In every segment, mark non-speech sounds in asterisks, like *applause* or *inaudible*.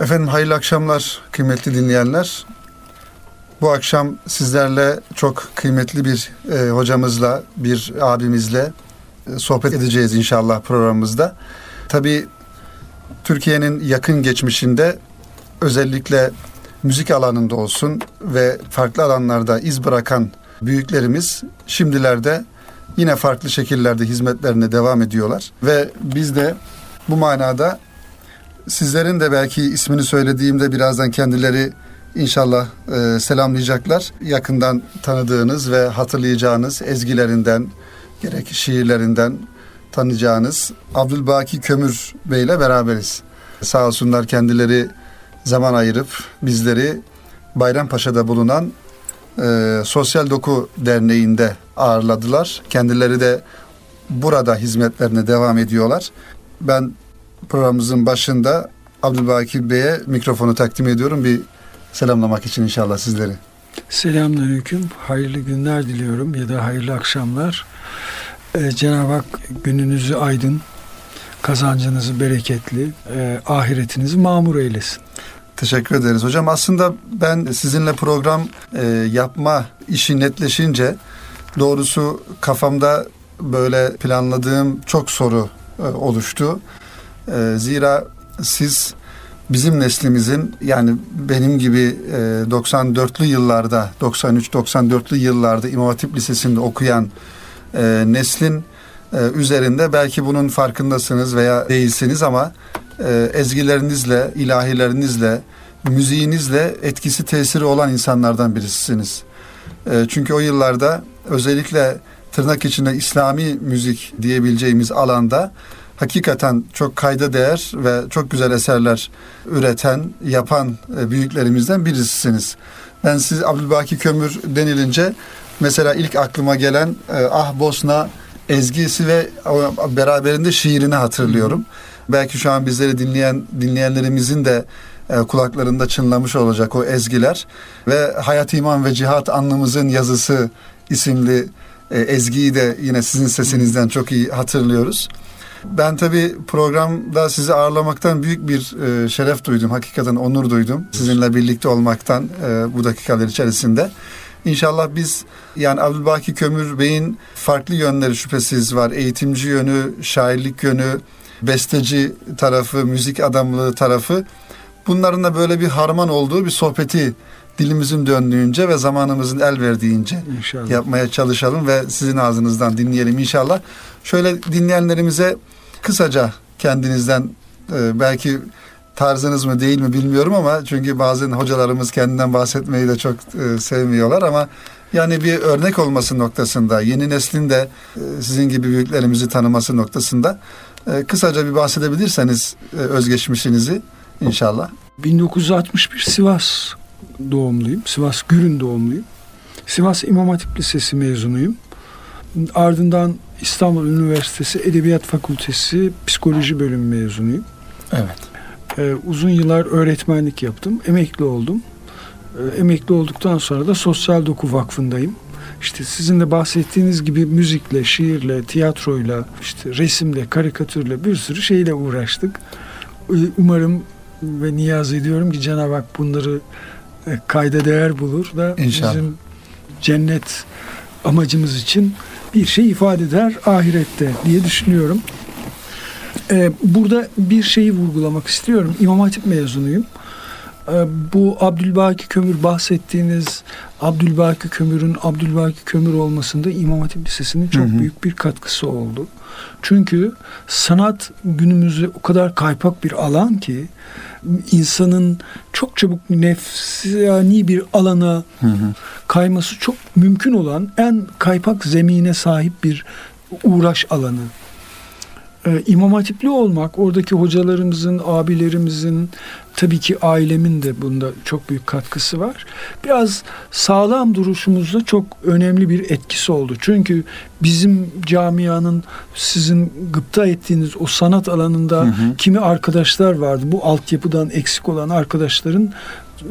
Efendim hayırlı akşamlar kıymetli dinleyenler. Bu akşam sizlerle çok kıymetli bir e, hocamızla, bir abimizle e, sohbet edeceğiz inşallah programımızda. Tabii Türkiye'nin yakın geçmişinde özellikle müzik alanında olsun ve farklı alanlarda iz bırakan büyüklerimiz şimdilerde yine farklı şekillerde hizmetlerine devam ediyorlar. Ve biz de bu manada sizlerin de belki ismini söylediğimde birazdan kendileri inşallah e, selamlayacaklar. Yakından tanıdığınız ve hatırlayacağınız ezgilerinden, gerek şiirlerinden tanıyacağınız Abdülbaki Kömür Bey ile beraberiz. Sağ olsunlar kendileri zaman ayırıp bizleri Bayrampaşa'da bulunan e, Sosyal Doku Derneği'nde ağırladılar. Kendileri de burada hizmetlerine devam ediyorlar. Ben programımızın başında Abdülbaki Bey'e mikrofonu takdim ediyorum. Bir selamlamak için inşallah sizleri. Selamünaleyküm. Hayırlı günler diliyorum ya da hayırlı akşamlar. Ee, Cenab-ı Hak gününüzü aydın, kazancınızı bereketli, e, ahiretinizi mamur eylesin. Teşekkür ederiz hocam. Aslında ben sizinle program e, yapma işi netleşince doğrusu kafamda böyle planladığım çok soru e, oluştu. E, zira siz bizim neslimizin yani benim gibi e, 94'lü yıllarda 93-94'lü yıllarda İmam Hatip Lisesi'nde okuyan e, neslin e, üzerinde belki bunun farkındasınız veya değilsiniz ama e, ezgilerinizle, ilahilerinizle, müziğinizle etkisi tesiri olan insanlardan birisisiniz. E, çünkü o yıllarda özellikle tırnak içinde İslami müzik diyebileceğimiz alanda hakikaten çok kayda değer ve çok güzel eserler üreten, yapan e, büyüklerimizden birisisiniz. Ben siz Abdülbaki Kömür denilince mesela ilk aklıma gelen e, Ah Bosna ezgisi ve beraberinde şiirini hatırlıyorum. Hı. Belki şu an bizleri dinleyen dinleyenlerimizin de e, kulaklarında çınlamış olacak o ezgiler ve Hayat İman ve Cihat Anlamızın Yazısı isimli ezgiyi de yine sizin sesinizden çok iyi hatırlıyoruz. Ben tabii programda sizi ağırlamaktan büyük bir e, şeref duydum. Hakikaten onur duydum. Sizinle birlikte olmaktan e, bu dakikalar içerisinde. İnşallah biz yani Abdülbaki Kömür Bey'in farklı yönleri şüphesiz var. Eğitimci yönü, şairlik yönü, besteci tarafı, müzik adamlığı tarafı. Bunların da böyle bir harman olduğu bir sohbeti dilimizin döndüğünce ve zamanımızın el verdiğince inşallah. yapmaya çalışalım ve sizin ağzınızdan dinleyelim inşallah. Şöyle dinleyenlerimize kısaca kendinizden e, belki tarzınız mı değil mi bilmiyorum ama çünkü bazen hocalarımız kendinden bahsetmeyi de çok e, sevmiyorlar ama yani bir örnek olması noktasında yeni neslin de e, sizin gibi büyüklerimizi tanıması noktasında kısaca bir bahsedebilirseniz e, özgeçmişinizi inşallah. 1961 Sivas doğumluyum. Sivas Gürün doğumluyum. Sivas İmam Hatip Lisesi mezunuyum. Ardından İstanbul Üniversitesi Edebiyat Fakültesi Psikoloji Bölümü mezunuyum. Evet. Ee, uzun yıllar öğretmenlik yaptım. Emekli oldum. Ee, emekli olduktan sonra da Sosyal Doku Vakfı'ndayım. İşte sizin de bahsettiğiniz gibi müzikle, şiirle, tiyatroyla, işte resimle, karikatürle bir sürü şeyle uğraştık. Ee, umarım ve niyaz ediyorum ki Cenab-ı Hak bunları e, kayda değer bulur da İnşallah. bizim cennet amacımız için bir şey ifade eder ahirette diye düşünüyorum. Ee, burada bir şeyi vurgulamak istiyorum. İmam Hatip mezunuyum. Ee, bu Abdülbaki Kömür bahsettiğiniz Abdülbaki Kömür'ün Abdülbaki Kömür olmasında İmam Hatip Lisesi'nin çok hı hı. büyük bir katkısı oldu. Çünkü sanat günümüzde o kadar kaypak bir alan ki insanın çok çabuk nefsani bir alana hı hı. kayması çok mümkün olan en kaypak zemine sahip bir uğraş alanı e, İmam Hatipli olmak, oradaki hocalarımızın, abilerimizin, tabii ki ailemin de bunda çok büyük katkısı var. Biraz sağlam duruşumuzda çok önemli bir etkisi oldu. Çünkü bizim camianın sizin gıpta ettiğiniz o sanat alanında hı hı. kimi arkadaşlar vardı. Bu altyapıdan eksik olan arkadaşların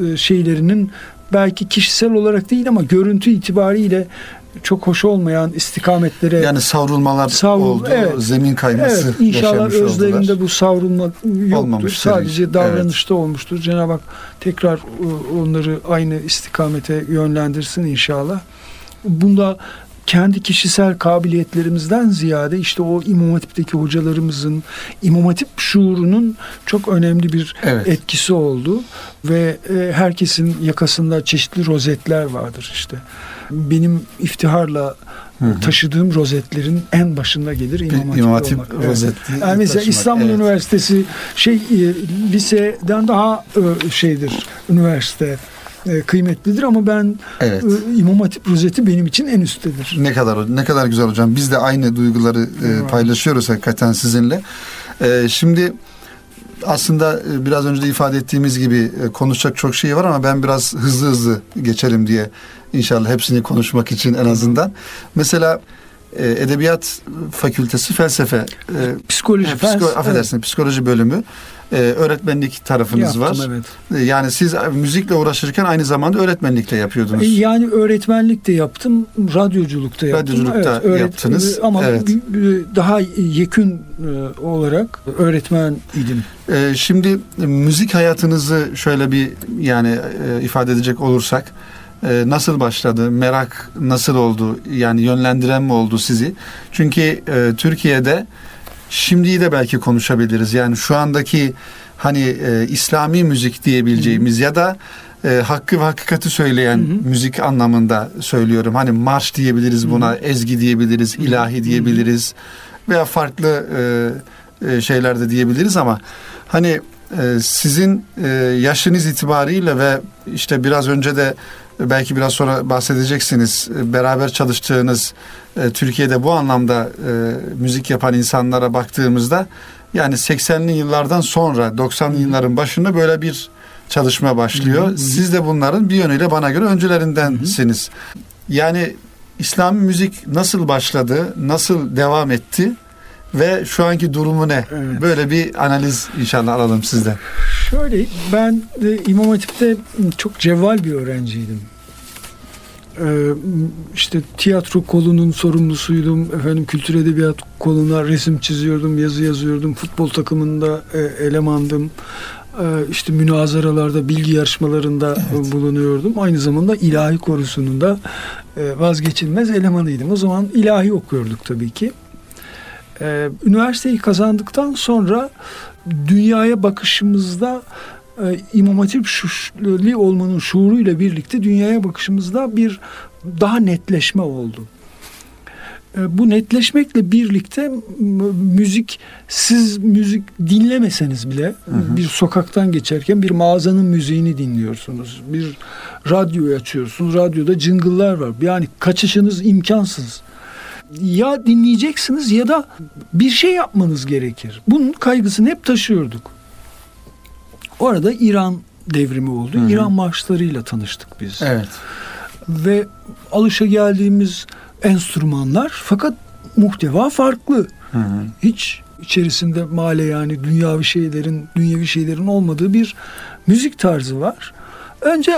e, şeylerinin belki kişisel olarak değil ama görüntü itibariyle çok hoş olmayan istikametlere yani savrulmalar Savrul- oldu. evet. Zemin kayması Evet, inşallah özlerinde oldular. bu savrulma yoktur. Sadece davranışta olmuştur. Cenab-ı Hak tekrar e, onları aynı istikamete yönlendirsin inşallah. Bunda kendi kişisel kabiliyetlerimizden ziyade işte o İmam Hatip'teki hocalarımızın İmam Hatip şuurunun çok önemli bir Evet. etkisi oldu ve e, herkesin yakasında çeşitli rozetler vardır işte. Benim iftiharla taşıdığım rozetlerin en başında gelir İmam Hatip, İmam Hatip olmak. Evet. Yani mesela taşımak, İstanbul evet. Üniversitesi şey e, liseden daha e, şeydir üniversite e, kıymetlidir ama ben Evet. İmam Hatip rozeti benim için en üsttedir. Ne kadar ne kadar güzel hocam. Biz de aynı duyguları Evet. paylaşıyoruz hakikaten sizinle. Şimdi aslında e, biraz önce de ifade ettiğimiz gibi e, konuşacak çok şey var ama ben biraz hızlı hızlı geçelim diye inşallah hepsini konuşmak için en azından. Mesela e, Edebiyat Fakültesi Felsefe e, Psikoloji, e, psiko, fels- affedersin psikoloji bölümü e, öğretmenlik tarafınız Yaptım, var. evet. E, Yani siz müzikle uğraşırken aynı zamanda öğretmenlikle yapıyordunuz. E, Yani öğretmenlik de yaptım, radyoculuk da yaptım. Radyoculuk da yaptınız, e, Ama evet. daha yekün e, olarak öğretmen idim. Ee, şimdi e, müzik hayatınızı şöyle bir yani e, ifade edecek olursak e, nasıl başladı? Merak nasıl oldu? Yani yönlendiren mi oldu sizi? Çünkü e, Türkiye'de şimdiyi de belki konuşabiliriz. Yani şu andaki hani e, İslami müzik diyebileceğimiz ya da e, hakkı ve hakikati söyleyen Hı hı. müzik anlamında söylüyorum. Hani marş diyebiliriz buna, ezgi diyebiliriz, ilahi diyebiliriz veya farklı e, şeyler de diyebiliriz ama hani sizin yaşınız itibariyle ve işte biraz önce de belki biraz sonra bahsedeceksiniz e, beraber çalıştığınız e, Türkiye'de bu anlamda e, müzik yapan insanlara baktığımızda yani 80'li yıllardan sonra 90'lı yılların başında böyle bir çalışma başlıyor. Hı hı. Siz de bunların bir yönüyle bana göre öncülerindensiniz. Yani İslami müzik nasıl başladı, nasıl devam etti ve şu anki durumu ne? Evet. Böyle bir analiz inşallah alalım sizden. Şöyle ben de İmam Hatip'te çok cevval bir öğrenciydim. Ee, işte tiyatro kolunun sorumlusuydum. Efendim kültür edebiyat koluna resim çiziyordum, yazı yazıyordum. Futbol takımında e, elemandım. Ee, işte münazaralarda, bilgi yarışmalarında Evet. bulunuyordum. Aynı zamanda ilahi korusunun da e, vazgeçilmez elemanıydım. O zaman ilahi okuyorduk tabii ki. Ee, üniversiteyi kazandıktan sonra dünyaya bakışımızda e, İmam Hatip şuşli olmanın şuuruyla birlikte dünyaya bakışımızda bir daha netleşme oldu. E, bu netleşmekle birlikte müzik siz müzik dinlemeseniz bile hı. bir sokaktan geçerken bir mağazanın müziğini dinliyorsunuz. Bir radyoyu açıyorsunuz. Radyoda jingle'lar var. Yani kaçışınız imkansız. Ya dinleyeceksiniz ya da bir şey yapmanız gerekir. Bunun kaygısını hep taşıyorduk. O arada İran devrimi oldu. Hı hı. İran marşlarıyla tanıştık biz Evet. ve alışa geldiğimiz enstrümanlar fakat muhteva farklı. Hı hı. Hiç içerisinde male yani dünyavi şeylerin, dünyevi şeylerin olmadığı bir müzik tarzı var. Önce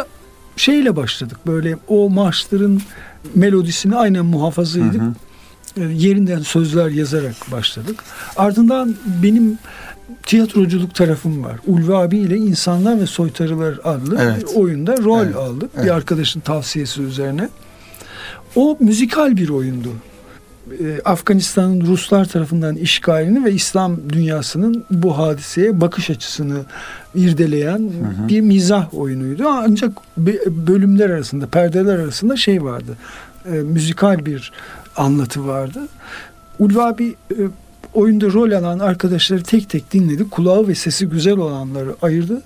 şeyle başladık. Böyle o marşların melodisini aynen muhafaza Hı edip hı. E, yerinden sözler yazarak başladık. Ardından benim tiyatroculuk tarafım var. Ulvi abi ile İnsanlar ve Soytarılar adlı Evet. bir oyunda rol Evet. aldık. Evet. Bir arkadaşın tavsiyesi üzerine. O müzikal bir oyundu. Ee, Afganistan'ın Ruslar tarafından işgalini ve İslam dünyasının bu hadiseye bakış açısını irdeleyen hı. bir mizah oyunuydu. Ancak bölümler arasında, perdeler arasında şey vardı. E, müzikal bir anlatı vardı. Ulvi abi e, oyunda rol alan arkadaşları tek tek dinledi. Kulağı ve sesi güzel olanları ayırdı.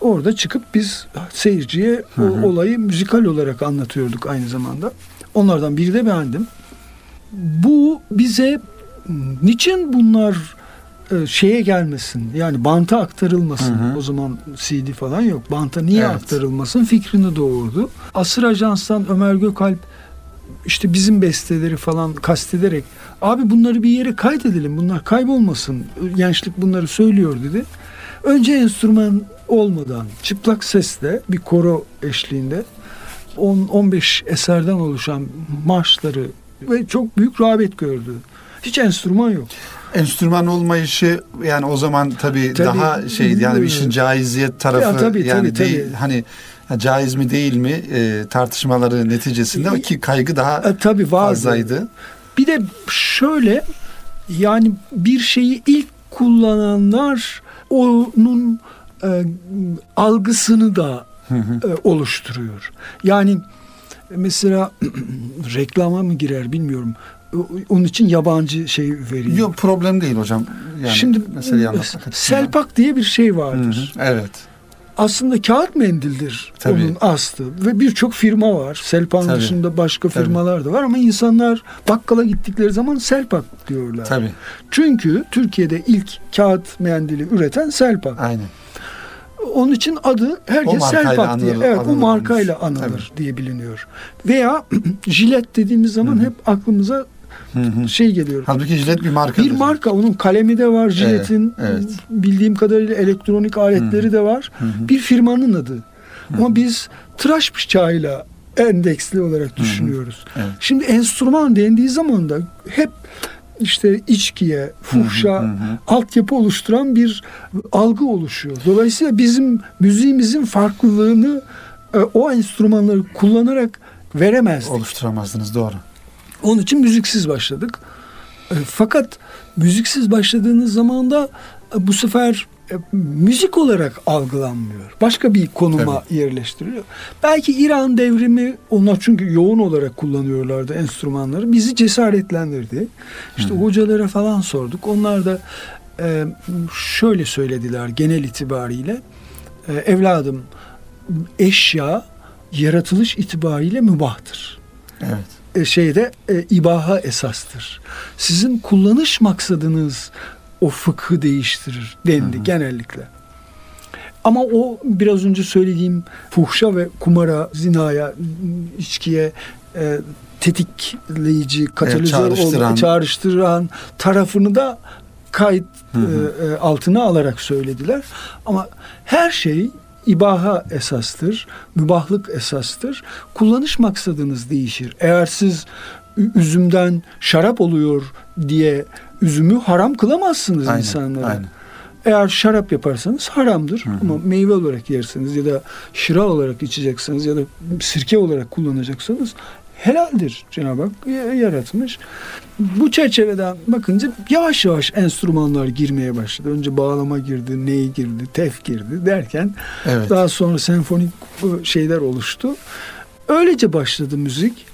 Orada çıkıp biz seyirciye Hı hı. olayı müzikal olarak anlatıyorduk aynı zamanda. Onlardan biri de bendim. Bu bize niçin bunlar e, şeye gelmesin yani banta aktarılmasın Hı hı. o zaman CD falan yok banta niye Evet. aktarılmasın fikrini doğurdu. Asır Ajans'tan Ömer Gökalp işte bizim besteleri falan kastederek abi bunları bir yere kaydedelim bunlar kaybolmasın gençlik bunları söylüyor dedi. Önce enstrüman olmadan çıplak sesle bir koro eşliğinde 10-15 eserden oluşan marşları ve çok büyük rağbet gördü. Hiç enstrüman yok. Enstrüman olmayışı yani o zaman tabii, tabii daha şeydi yani işin caiziyet tarafı ya, tabii, yani tabii, değil tabii. hani caiz mi değil mi e, tartışmaları neticesinde ki kaygı daha e, tabii vardı. fazlaydı. Bir de şöyle yani bir şeyi ilk kullananlar onun e, algısını da e, oluşturuyor. Yani mesela *clears throat* reklama mı girer bilmiyorum. Onun için yabancı şey veriyor. Yok problem değil hocam. Yani Şimdi mesela selpak diye bir şey vardır. Hı hı, evet aslında kağıt mendildir Tabii. onun aslı ve birçok firma var. Selpan Tabii. dışında başka Tabii. firmalar da var ama insanlar bakkala gittikleri zaman Selpak diyorlar. Tabii. Çünkü Türkiye'de ilk kağıt mendili üreten Selpak. Aynen. Onun için adı herkes Selpak diye. Evet, o markayla anılır Tabii. diye biliniyor. Veya *clears throat* jilet dediğimiz zaman Hı-hı. hep aklımıza şey geliyor. Halbuki jilet bir marka. Bir marka. Onun kalemi de var jiletin. Evet, evet. Bildiğim kadarıyla elektronik aletleri Hı-hı. de var. Hı-hı. Bir firmanın adı. Hı-hı. Ama biz tıraş bıçağıyla endeksli olarak düşünüyoruz. Hı hı. Evet. Şimdi enstrüman dendiği zaman da hep işte içkiye, fuhşa, hı hı hı. altyapı oluşturan bir algı oluşuyor. Dolayısıyla bizim müziğimizin farklılığını e, o enstrümanları kullanarak veremezdik. Oluşturamazdınız doğru. Onun için müziksiz başladık. E, fakat müziksiz başladığınız zaman da e, bu sefer e, müzik olarak algılanmıyor. Başka bir konuma Tabii. yerleştiriliyor. Belki İran devrimi onlar çünkü yoğun olarak kullanıyorlardı enstrümanları. Bizi cesaretlendirdi. İşte Hı. hocalara falan sorduk. Onlar da şöyle söylediler genel itibariyle. evladım eşya yaratılış itibariyle mübahtır. Evet. E, şeyde e, ibaha esastır. Sizin kullanış maksadınız o fıkhı değiştirir dendi hı hı. genellikle. Ama o biraz önce söylediğim fuhşa ve kumara, zinaya, içkiye e, tetikleyici, katalizör evet, çağrıştıran. çağrıştıran tarafını da kayıt hı hı. E, e altına alarak söylediler. Ama her şey ibaha esastır, mübahlık esastır. Kullanış maksadınız değişir. Eğer siz üzümden şarap oluyor diye üzümü haram kılamazsınız aynen, insanlara. Aynen. Eğer şarap yaparsanız haramdır Hı-hı. ama meyve olarak yersiniz ya da şıra olarak içeceksiniz ya da sirke olarak kullanacaksanız helaldir Cenab-ı Hak yaratmış. Bu çerçeveden bakınca yavaş yavaş enstrümanlar girmeye başladı. Önce bağlama girdi, ney girdi, tef girdi derken evet. daha sonra senfonik şeyler oluştu. Öylece başladı müzik.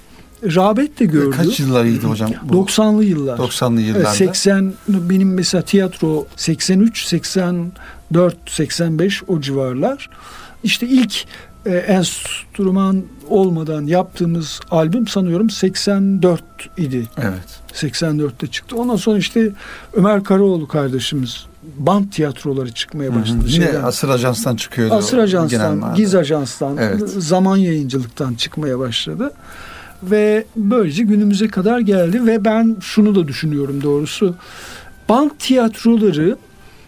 Rağbet de gördü. Kaç yıllarıydı hocam? Bu? 90'lı yıllar. 90'lı yıllarda. 80 benim mesela tiyatro 83, 84, 85 o civarlar. İşte ilk e, enstrüman olmadan yaptığımız albüm sanıyorum 84 idi. Evet. 84'te çıktı. Ondan sonra işte Ömer Karaoğlu kardeşimiz band tiyatroları çıkmaya başladı. Hı hı. Yine Asır Ajans'tan çıkıyordu. Asır Ajans'tan, Giz Ajans'tan, evet. zaman yayıncılıktan çıkmaya başladı. Ve böylece günümüze kadar geldi ve ben şunu da düşünüyorum doğrusu. Band tiyatroları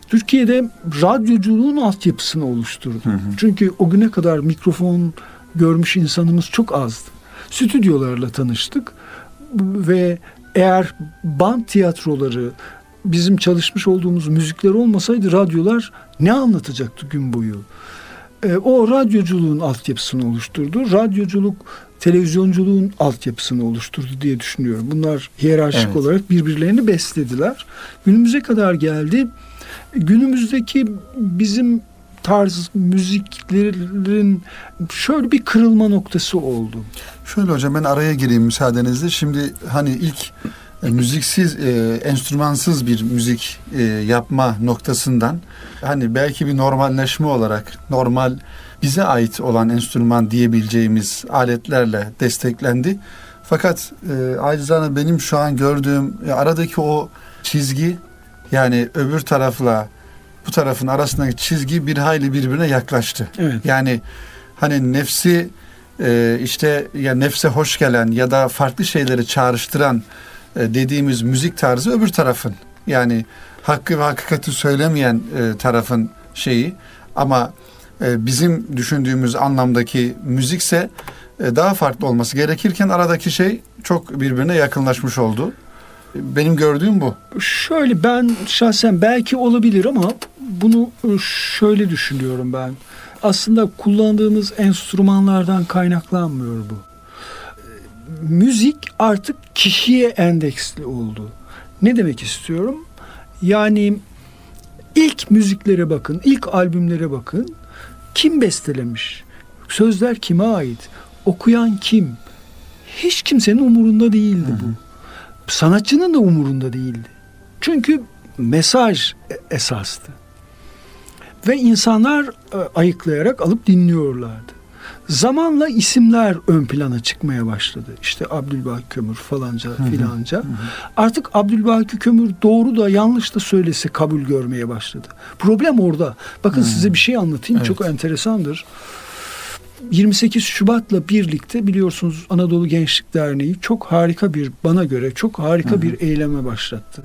Türkiye'de radyoculuğun altyapısını oluşturdu. Hı hı. Çünkü o güne kadar mikrofon görmüş insanımız çok azdı. Stüdyolarla tanıştık ve eğer band tiyatroları bizim çalışmış olduğumuz müzikler olmasaydı radyolar ne anlatacaktı gün boyu? E, o radyoculuğun altyapısını oluşturdu. Radyoculuk televizyonculuğun altyapısını oluşturdu diye düşünüyorum. Bunlar hiyerarşik evet. olarak birbirlerini beslediler. Günümüze kadar geldi günümüzdeki bizim tarz müziklerin şöyle bir kırılma noktası oldu. Şöyle hocam ben araya gireyim müsaadenizle. Şimdi hani ilk e, müziksiz, e, enstrümansız bir müzik e, yapma noktasından hani belki bir normalleşme olarak normal bize ait olan enstrüman diyebileceğimiz aletlerle desteklendi. Fakat e, acizane benim şu an gördüğüm e, aradaki o çizgi yani öbür tarafla bu tarafın arasındaki çizgi bir hayli birbirine yaklaştı. Evet. Yani hani nefsi e, işte ya nefse hoş gelen ya da farklı şeyleri çağrıştıran e, dediğimiz müzik tarzı öbür tarafın. Yani hakkı ve hakikati söylemeyen e, tarafın şeyi ama e, bizim düşündüğümüz anlamdaki müzikse e, daha farklı olması gerekirken aradaki şey çok birbirine yakınlaşmış oldu. Benim gördüğüm bu. Şöyle ben şahsen belki olabilir ama bunu şöyle düşünüyorum ben. Aslında kullandığımız enstrümanlardan kaynaklanmıyor bu. Müzik artık kişiye endeksli oldu. Ne demek istiyorum? Yani ilk müziklere bakın, ilk albümlere bakın. Kim bestelemiş? Sözler kime ait? Okuyan kim? Hiç kimsenin umurunda değildi bu. Sanatçının da umurunda değildi. Çünkü mesaj esastı. Ve insanlar e, ayıklayarak alıp dinliyorlardı. Zamanla isimler ön plana çıkmaya başladı. İşte Abdülbaki Kömür falanca filanca. Artık Abdülbaki Kömür doğru da yanlış da söylese kabul görmeye başladı. Problem orada. Bakın size bir şey anlatayım. Evet. Çok enteresandır. 28 Şubat'la birlikte biliyorsunuz Anadolu Gençlik Derneği çok harika bir bana göre çok harika Hı-hı. bir eyleme başlattı.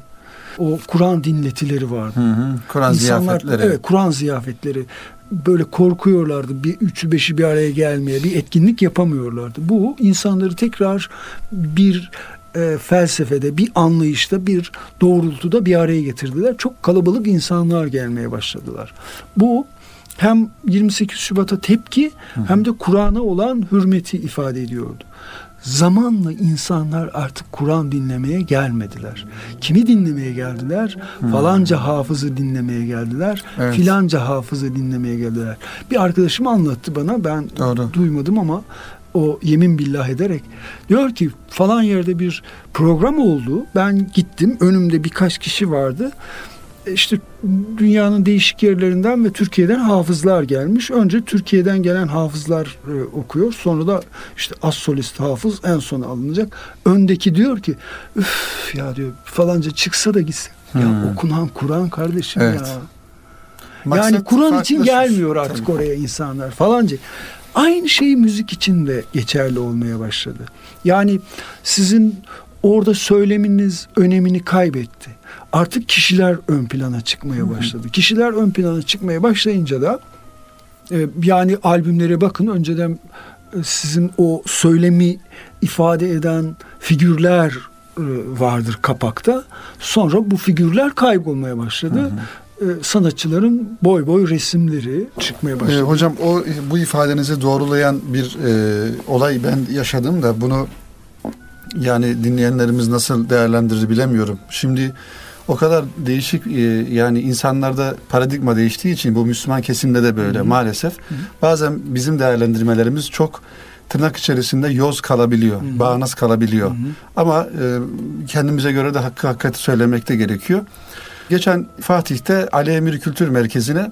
O Kur'an dinletileri vardı. Kur'an ziyafetleri. Evet, Kur'an ziyafetleri böyle korkuyorlardı. Bir üçü beşi bir araya gelmeye, bir etkinlik yapamıyorlardı. Bu insanları tekrar bir e, felsefede, bir anlayışta, bir doğrultuda bir araya getirdiler. Çok kalabalık insanlar gelmeye başladılar. Bu hem 28 Şubat'a tepki hem de Kur'an'a olan hürmeti ifade ediyordu. Zamanla insanlar artık Kur'an dinlemeye gelmediler. Kimi dinlemeye geldiler? Hmm. Falanca hafızı dinlemeye geldiler. Evet. Filanca hafızı dinlemeye geldiler. Bir arkadaşım anlattı bana. Ben Doğru. duymadım ama o yemin billah ederek diyor ki falan yerde bir program oldu. Ben gittim. Önümde birkaç kişi vardı işte dünyanın değişik yerlerinden ve Türkiye'den hafızlar gelmiş. Önce Türkiye'den gelen hafızlar e, okuyor. Sonra da işte az solist hafız en son alınacak. Öndeki diyor ki üf ya diyor falanca çıksa da gitsin. Hmm. Ya okunan Kur'an kardeşim evet. ya. Maksat yani Kur'an için gelmiyor artık Tabii. oraya insanlar falanca. Aynı şey müzik için de geçerli olmaya başladı. Yani sizin orada söyleminiz önemini kaybetti artık kişiler ön plana çıkmaya başladı. Kişiler ön plana çıkmaya başlayınca da e, yani albümlere bakın önceden e, sizin o söylemi ifade eden figürler e, vardır kapakta. Sonra bu figürler kaybolmaya başladı. Hı hı e, sanatçıların boy boy resimleri çıkmaya başladı. E, hocam o bu ifadenizi doğrulayan bir e, olay ben yaşadım da bunu yani dinleyenlerimiz nasıl değerlendirir bilemiyorum. Şimdi o kadar değişik e, yani insanlarda paradigma değiştiği için bu Müslüman kesimde de böyle Hı-hı. maalesef. Hı-hı. Bazen bizim değerlendirmelerimiz çok tırnak içerisinde yoz kalabiliyor, Hı-hı. bağnaz kalabiliyor. Hı-hı. Ama e, kendimize göre de hakkı hakikati söylemek de gerekiyor. Geçen Fatih'te Ali Emir Kültür Merkezi'ne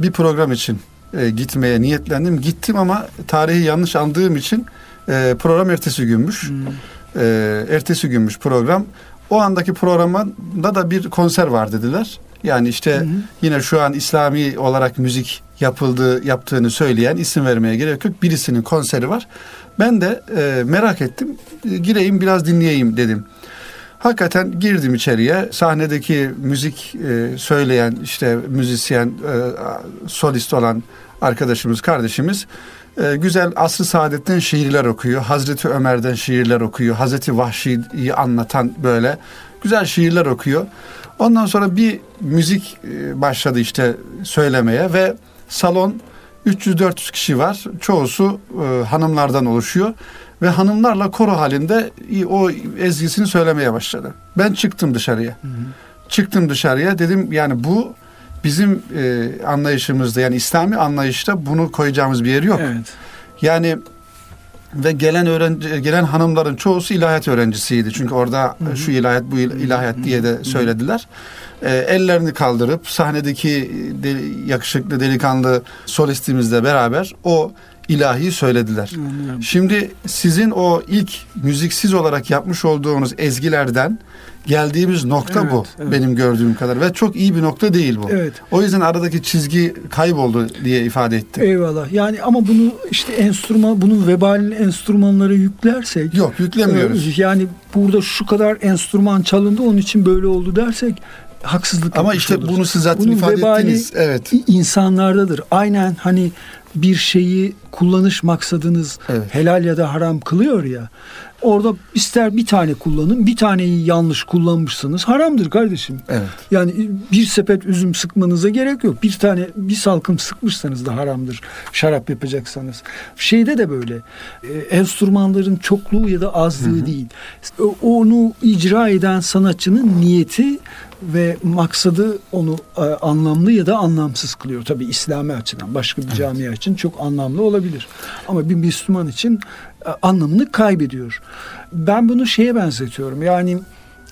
bir program için e, gitmeye niyetlendim. Gittim ama tarihi yanlış andığım için e, program ertesi günmüş. E, ertesi günmüş program. O andaki programda da bir konser var dediler. Yani işte hı hı. yine şu an İslami olarak müzik yapıldığı yaptığını söyleyen isim vermeye gerek yok. Birisinin konseri var. Ben de e, merak ettim. E, gireyim biraz dinleyeyim dedim. Hakikaten girdim içeriye. Sahnedeki müzik e, söyleyen işte müzisyen, e, solist olan arkadaşımız, kardeşimiz e, güzel asr-ı saadetten şiirler okuyor. Hazreti Ömer'den şiirler okuyor. Hazreti Vahşi'yi anlatan böyle güzel şiirler okuyor. Ondan sonra bir müzik e, başladı işte söylemeye ve salon 300-400 kişi var. Çoğusu e, hanımlardan oluşuyor ve hanımlarla koro halinde o ezgisini söylemeye başladı. Ben çıktım dışarıya. Hı hı. Çıktım dışarıya dedim yani bu bizim e, anlayışımızda yani İslami anlayışta bunu koyacağımız bir yer yok. Evet. Yani ve gelen öğrenci gelen hanımların çoğusu ilahiyat öğrencisiydi. Çünkü orada Hı-hı. şu ilahiyat bu ilahiyat diye de söylediler. E, ellerini kaldırıp sahnedeki de, yakışıklı delikanlı solistimizle beraber o ilahi söylediler. Anladım. Şimdi sizin o ilk müziksiz olarak yapmış olduğunuz ezgilerden geldiğimiz nokta evet, bu evet. benim gördüğüm kadar ve çok iyi bir nokta değil bu. Evet. O yüzden aradaki çizgi kayboldu diye ifade etti. Eyvallah. Yani ama bunu işte enstrüman bunun vebalini enstrümanlara yüklersek Yok, yüklemiyoruz. E, yani burada şu kadar enstrüman çalındı onun için böyle oldu dersek haksızlık Ama işte oluruz. bunu siz zaten Bunun ifade ettiniz. Evet. insanlardadır. Aynen hani bir şeyi kullanış maksadınız Evet. helal ya da haram kılıyor ya. Orada ister bir tane kullanın, bir taneyi yanlış kullanmışsınız haramdır kardeşim. Evet. Yani bir sepet üzüm sıkmanıza gerek yok. Bir tane bir salkım sıkmışsanız da haramdır. Şarap yapacaksanız. Şeyde de böyle. E, enstrümanların çokluğu ya da azlığı değil. O- Onu icra eden sanatçının niyeti ve maksadı onu e, anlamlı ya da anlamsız kılıyor. Tabii İslami açıdan başka bir camia için çok anlamlı olabilir. Ama bir Müslüman için e, anlamını kaybediyor. Ben bunu şeye benzetiyorum. Yani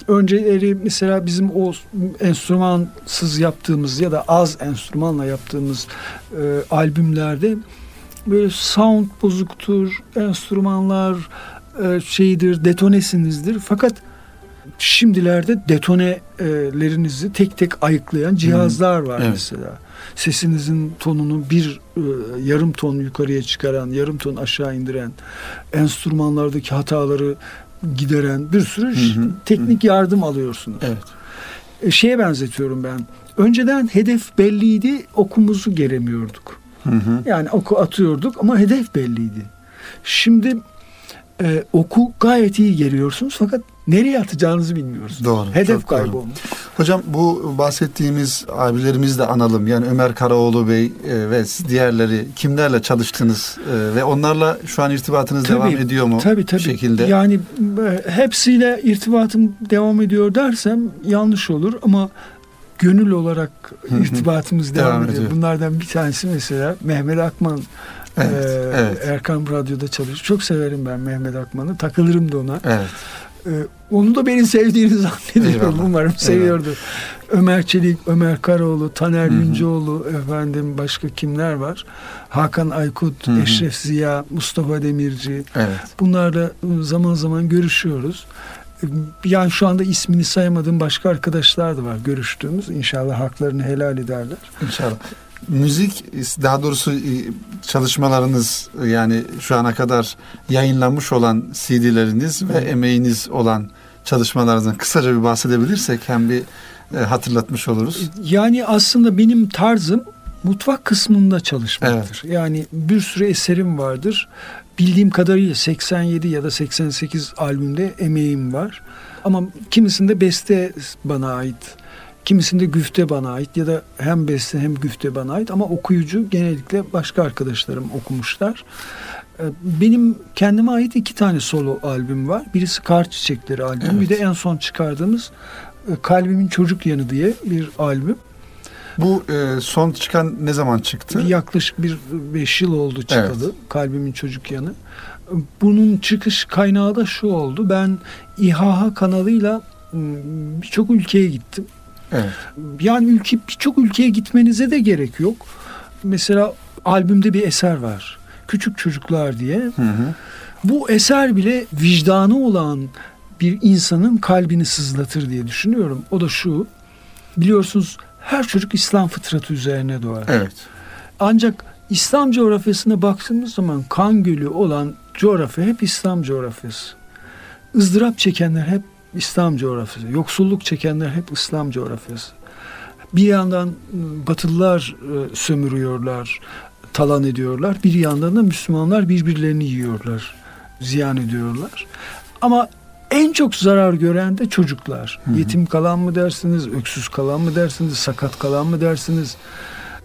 önceleri mesela bizim o enstrümansız yaptığımız ya da az enstrümanla yaptığımız e, albümlerde böyle sound bozuktur, enstrümanlar e, şeydir, detonesinizdir. Fakat şimdilerde detonelerinizi tek tek ayıklayan cihazlar var Evet. mesela. Sesinizin tonunu bir e, yarım ton yukarıya çıkaran, yarım ton aşağı indiren, enstrümanlardaki hataları gideren bir sürü Hı hı. teknik yardım alıyorsunuz. Evet. E, şeye benzetiyorum ben. Önceden hedef belliydi, okumuzu geremiyorduk. Hı hı. Yani oku atıyorduk ama hedef belliydi. Şimdi e, oku gayet iyi geliyorsunuz fakat nereye atacağınızı bilmiyorsunuz. Doğru, Hedef doğru. kaybı olmuş. Hocam bu bahsettiğimiz abilerimizi de analım. Yani Ömer Karaoğlu Bey e, ve diğerleri kimlerle çalıştınız e, ve onlarla şu an irtibatınız Tabii, devam ediyor mu? Tabii tabii. şekilde. Yani e, hepsiyle irtibatım devam ediyor dersem yanlış olur ama gönül olarak irtibatımız devam, Devam ediyor. ediyor. Bunlardan bir tanesi mesela Mehmet Akman Evet, e, evet. Erkam Radyo'da çalışıyor. Çok severim ben Mehmet Akman'ı. Takılırım da ona. Evet. Ee, onu da beni sevdiğini *laughs* zannediyorum. Eyvallah. Umarım seviyordu. Ömer Çelik, Ömer Karaoğlu, Taner. Yüncioğlu, efendim başka kimler var? Hakan Aykut, Hı hı. Eşref Ziya, Mustafa Demirci. Evet. Bunlarla ıı, zaman zaman görüşüyoruz. Ee, Yani şu anda ismini sayamadığım başka arkadaşlar da var görüştüğümüz. İnşallah haklarını helal ederler. İnşallah. Müzik daha doğrusu e, çalışmalarınız yani şu ana kadar yayınlanmış olan CD'leriniz ve Evet. emeğiniz olan çalışmalarınızdan kısaca bir bahsedebilirsek hem bir e, hatırlatmış oluruz. Yani aslında benim tarzım mutfak kısmında çalışmaktır. Yani bir sürü eserim vardır. Bildiğim kadarıyla 87 ya da 88 albümde emeğim var. Ama kimisinde beste bana ait. Kimisinde güfte bana ait ya da hem beste hem güfte bana ait ama okuyucu genellikle başka arkadaşlarım okumuşlar. Ee, Benim kendime ait iki tane solo albüm var. Birisi Kar Çiçekleri albümü. Evet. Bir de en son çıkardığımız e, Kalbimin Çocuk Yanı diye bir albüm. Bu e, son çıkan ne zaman çıktı? Yaklaşık bir beş yıl oldu çıkalı. Kalbimin Çocuk Yanı. Bunun çıkış kaynağı da şu oldu. Ben İHA kanalıyla m, birçok ülkeye gittim. Evet. Yani ülke birçok ülkeye gitmenize de gerek yok. Mesela albümde bir eser var. Küçük Çocuklar diye. Hı hı. Bu eser bile vicdanı olan bir insanın kalbini sızlatır diye düşünüyorum. O da şu. Biliyorsunuz her çocuk İslam fıtratı üzerine doğar. Evet. Ancak İslam coğrafyasına baktığımız zaman kan gölü olan coğrafya hep İslam coğrafyası. ızdırap çekenler hep İslam coğrafyası. Yoksulluk çekenler hep İslam coğrafyası. Bir yandan ı, Batılılar ı, sömürüyorlar, talan ediyorlar. Bir yandan da Müslümanlar birbirlerini yiyorlar, ziyan ediyorlar. Ama en çok zarar gören de çocuklar. Hı hı. Yetim kalan mı dersiniz, öksüz kalan mı dersiniz, sakat kalan mı dersiniz?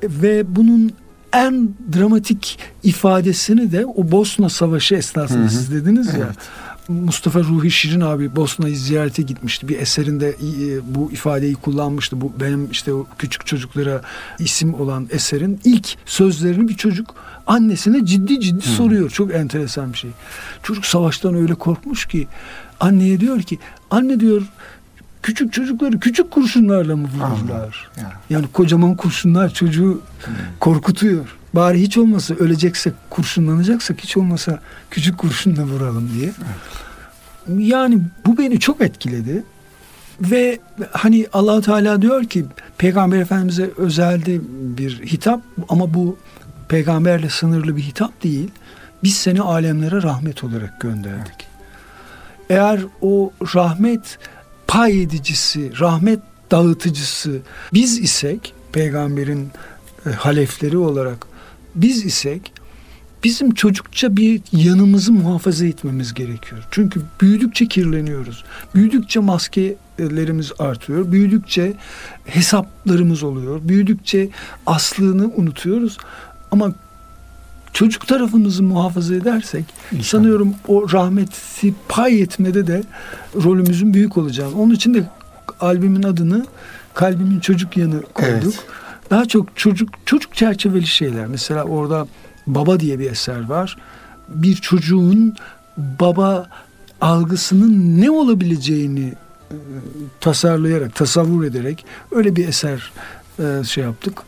Ve bunun en dramatik ifadesini de o Bosna Savaşı esnasında Hı hı. siz dediniz ya. Evet. Mustafa Ruhi Şirin abi Bosna'yı ziyarete gitmişti. Bir eserinde e, bu ifadeyi kullanmıştı. Bu benim işte o küçük çocuklara isim olan eserin ilk sözlerini bir çocuk annesine ciddi ciddi Hı. soruyor. Çok enteresan bir şey. Çocuk savaştan öyle korkmuş ki anneye diyor ki anne diyor küçük çocukları küçük kurşunlarla mı vururlar? Ya. Yani kocaman kurşunlar çocuğu korkutuyor. Bari hiç olmasa öleceksek, kurşunlanacaksak hiç olmasa küçük kurşunla vuralım diye. Yani bu beni çok etkiledi. Ve hani allah Teala diyor ki Peygamber Efendimiz'e özelde bir hitap ama bu peygamberle sınırlı bir hitap değil. Biz seni alemlere rahmet olarak gönderdik. Eğer o rahmet pay edicisi, rahmet dağıtıcısı biz isek peygamberin e, halefleri olarak biz isek bizim çocukça bir yanımızı muhafaza etmemiz gerekiyor. Çünkü büyüdükçe kirleniyoruz. Büyüdükçe maskelerimiz artıyor. Büyüdükçe hesaplarımız oluyor. Büyüdükçe aslını unutuyoruz. Ama çocuk tarafımızı muhafaza edersek İnşallah. sanıyorum o rahmeti pay etmede de rolümüzün büyük olacağını. Onun için de albümün adını kalbimin çocuk yanı koyduk. Evet. Daha çok çocuk çocuk çerçeveli şeyler. Mesela orada Baba diye bir eser var. Bir çocuğun baba algısının ne olabileceğini e, tasarlayarak, tasavvur ederek öyle bir eser e, şey yaptık.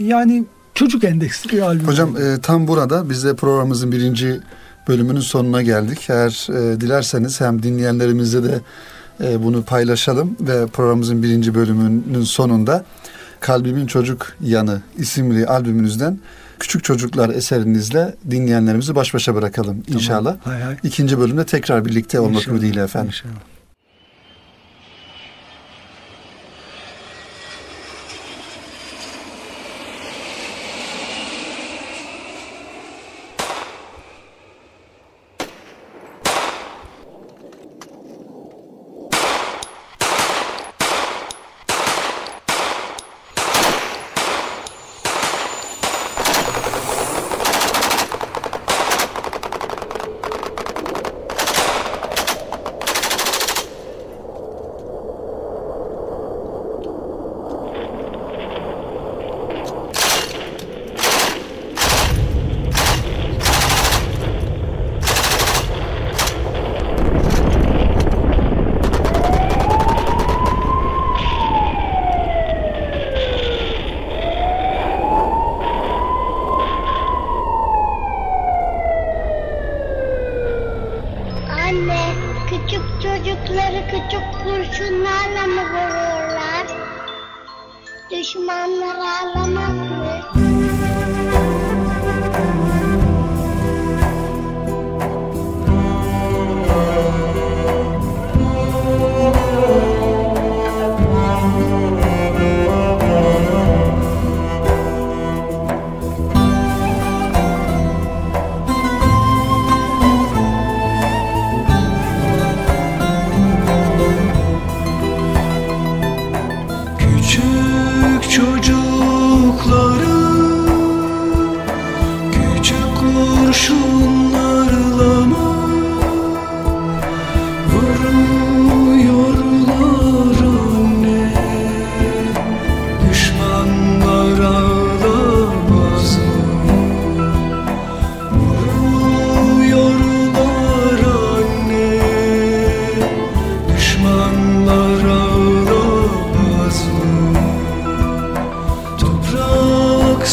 Yani çocuk endeksli bir albüm. Hocam e, tam burada biz de programımızın birinci bölümünün sonuna geldik. Eğer e, dilerseniz hem dinleyenlerimizle de e, bunu paylaşalım ve programımızın birinci bölümünün sonunda Kalbimin Çocuk Yanı isimli albümünüzden Küçük Çocuklar eserinizle dinleyenlerimizi baş başa bırakalım tamam. inşallah. Hay hay. İkinci bölümde tekrar birlikte olmak ümidiyle efendim. İnşallah.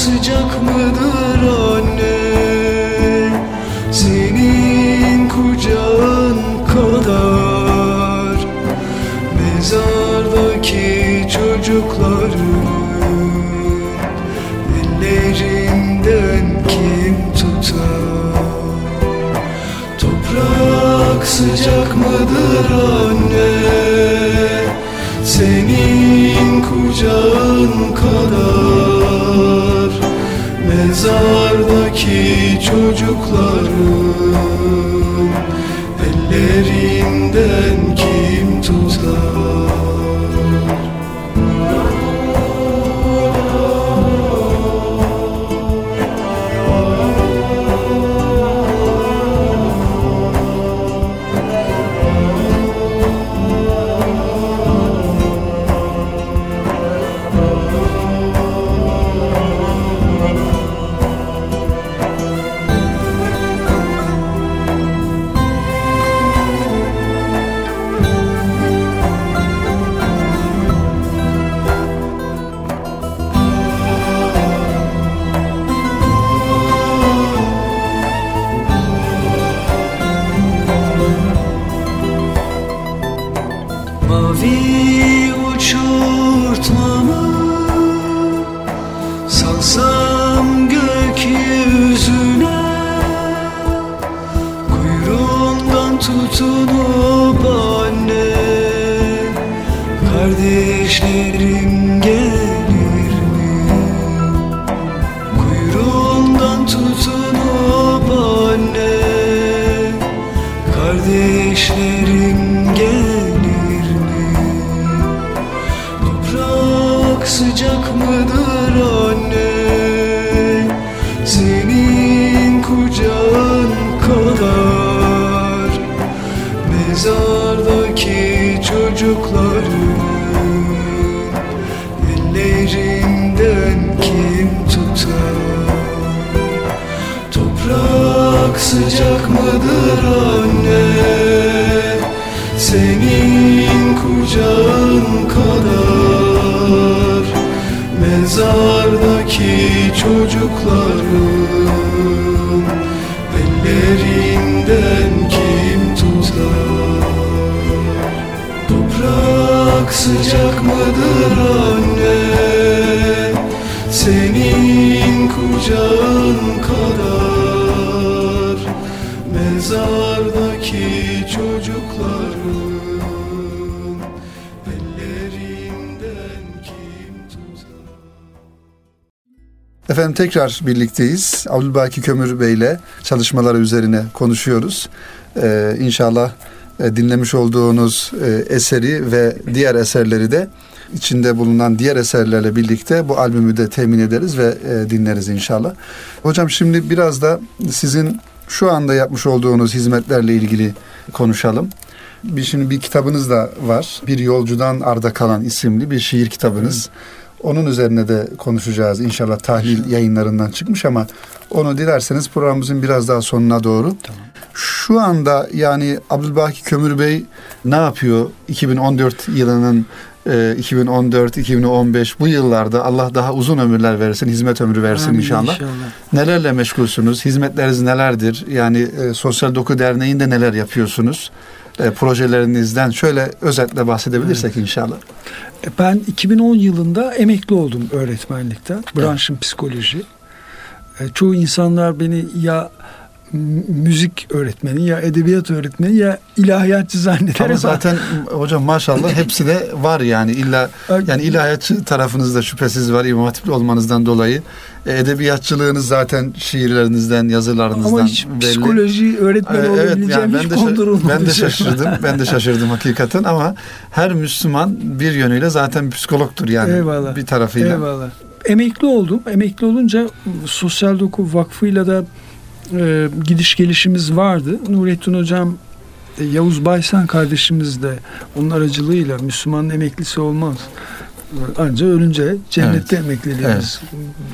sıcak mıdır anne? Senin kucağın kadar. Mezardaki çocukların Ellerinden kim tutar? Toprak sıcak mıdır anne? Senin kucağın kadar. Kardeşlerim gelir mi? Kuyruğundan sıcak mıdır anne Senin kucağın kadar Mezardaki çocukların Efendim tekrar birlikteyiz. Abdülbaki Kömür Bey ile çalışmaları üzerine konuşuyoruz. Ee, inşallah dinlemiş olduğunuz e, eseri ve diğer eserleri de içinde bulunan diğer eserlerle birlikte bu albümü de temin ederiz ve e, dinleriz inşallah. Hocam şimdi biraz da sizin şu anda yapmış olduğunuz hizmetlerle ilgili konuşalım. Bir şimdi bir kitabınız da var. Bir Yolcudan Arda Kalan isimli bir şiir kitabınız. Onun üzerine de konuşacağız inşallah tahlil yayınlarından çıkmış ama onu dilerseniz programımızın biraz daha sonuna doğru. Şu anda yani Abdülbaki Kömür Bey ne yapıyor 2014 yılının e, 2014-2015 bu yıllarda Allah daha uzun ömürler versin, hizmet ömrü versin Amin inşallah. Nelerle meşgulsünüz? Hizmetleriniz nelerdir? Yani e, Sosyal Doku Derneği'nde neler yapıyorsunuz? E, projelerinizden şöyle özetle bahsedebilirsek inşallah. E, Ben 2010 yılında emekli oldum öğretmenlikten. Branşım psikoloji. E, Çoğu insanlar beni ya müzik öğretmeni ya edebiyat öğretmeni ya ilahiyatçı zanneder Ama zaten hocam maşallah *laughs* hepsi de var yani illa yani ilahiyatçı tarafınızda şüphesiz var İmam Hatipli olmanızdan dolayı. E, edebiyatçılığınız zaten şiirlerinizden, yazılarınızdan ama hiç belli. psikoloji öğretmeni Ee, evet olabileceğim yani ben hiç de, kondurulmadı. ben de şaşırdım. ben de şaşırdım hakikaten ama her Müslüman bir yönüyle zaten psikologtur yani Eyvallah. bir tarafıyla. Eyvallah. Emekli oldum. Emekli olunca Sosyal Doku Vakfı'yla da e, gidiş gelişimiz vardı. Nurettin Hocam, e, Yavuz Baysan kardeşimiz de onun aracılığıyla Müslümanın emeklisi olmaz. Anca ölünce cennette emekliliğimiz.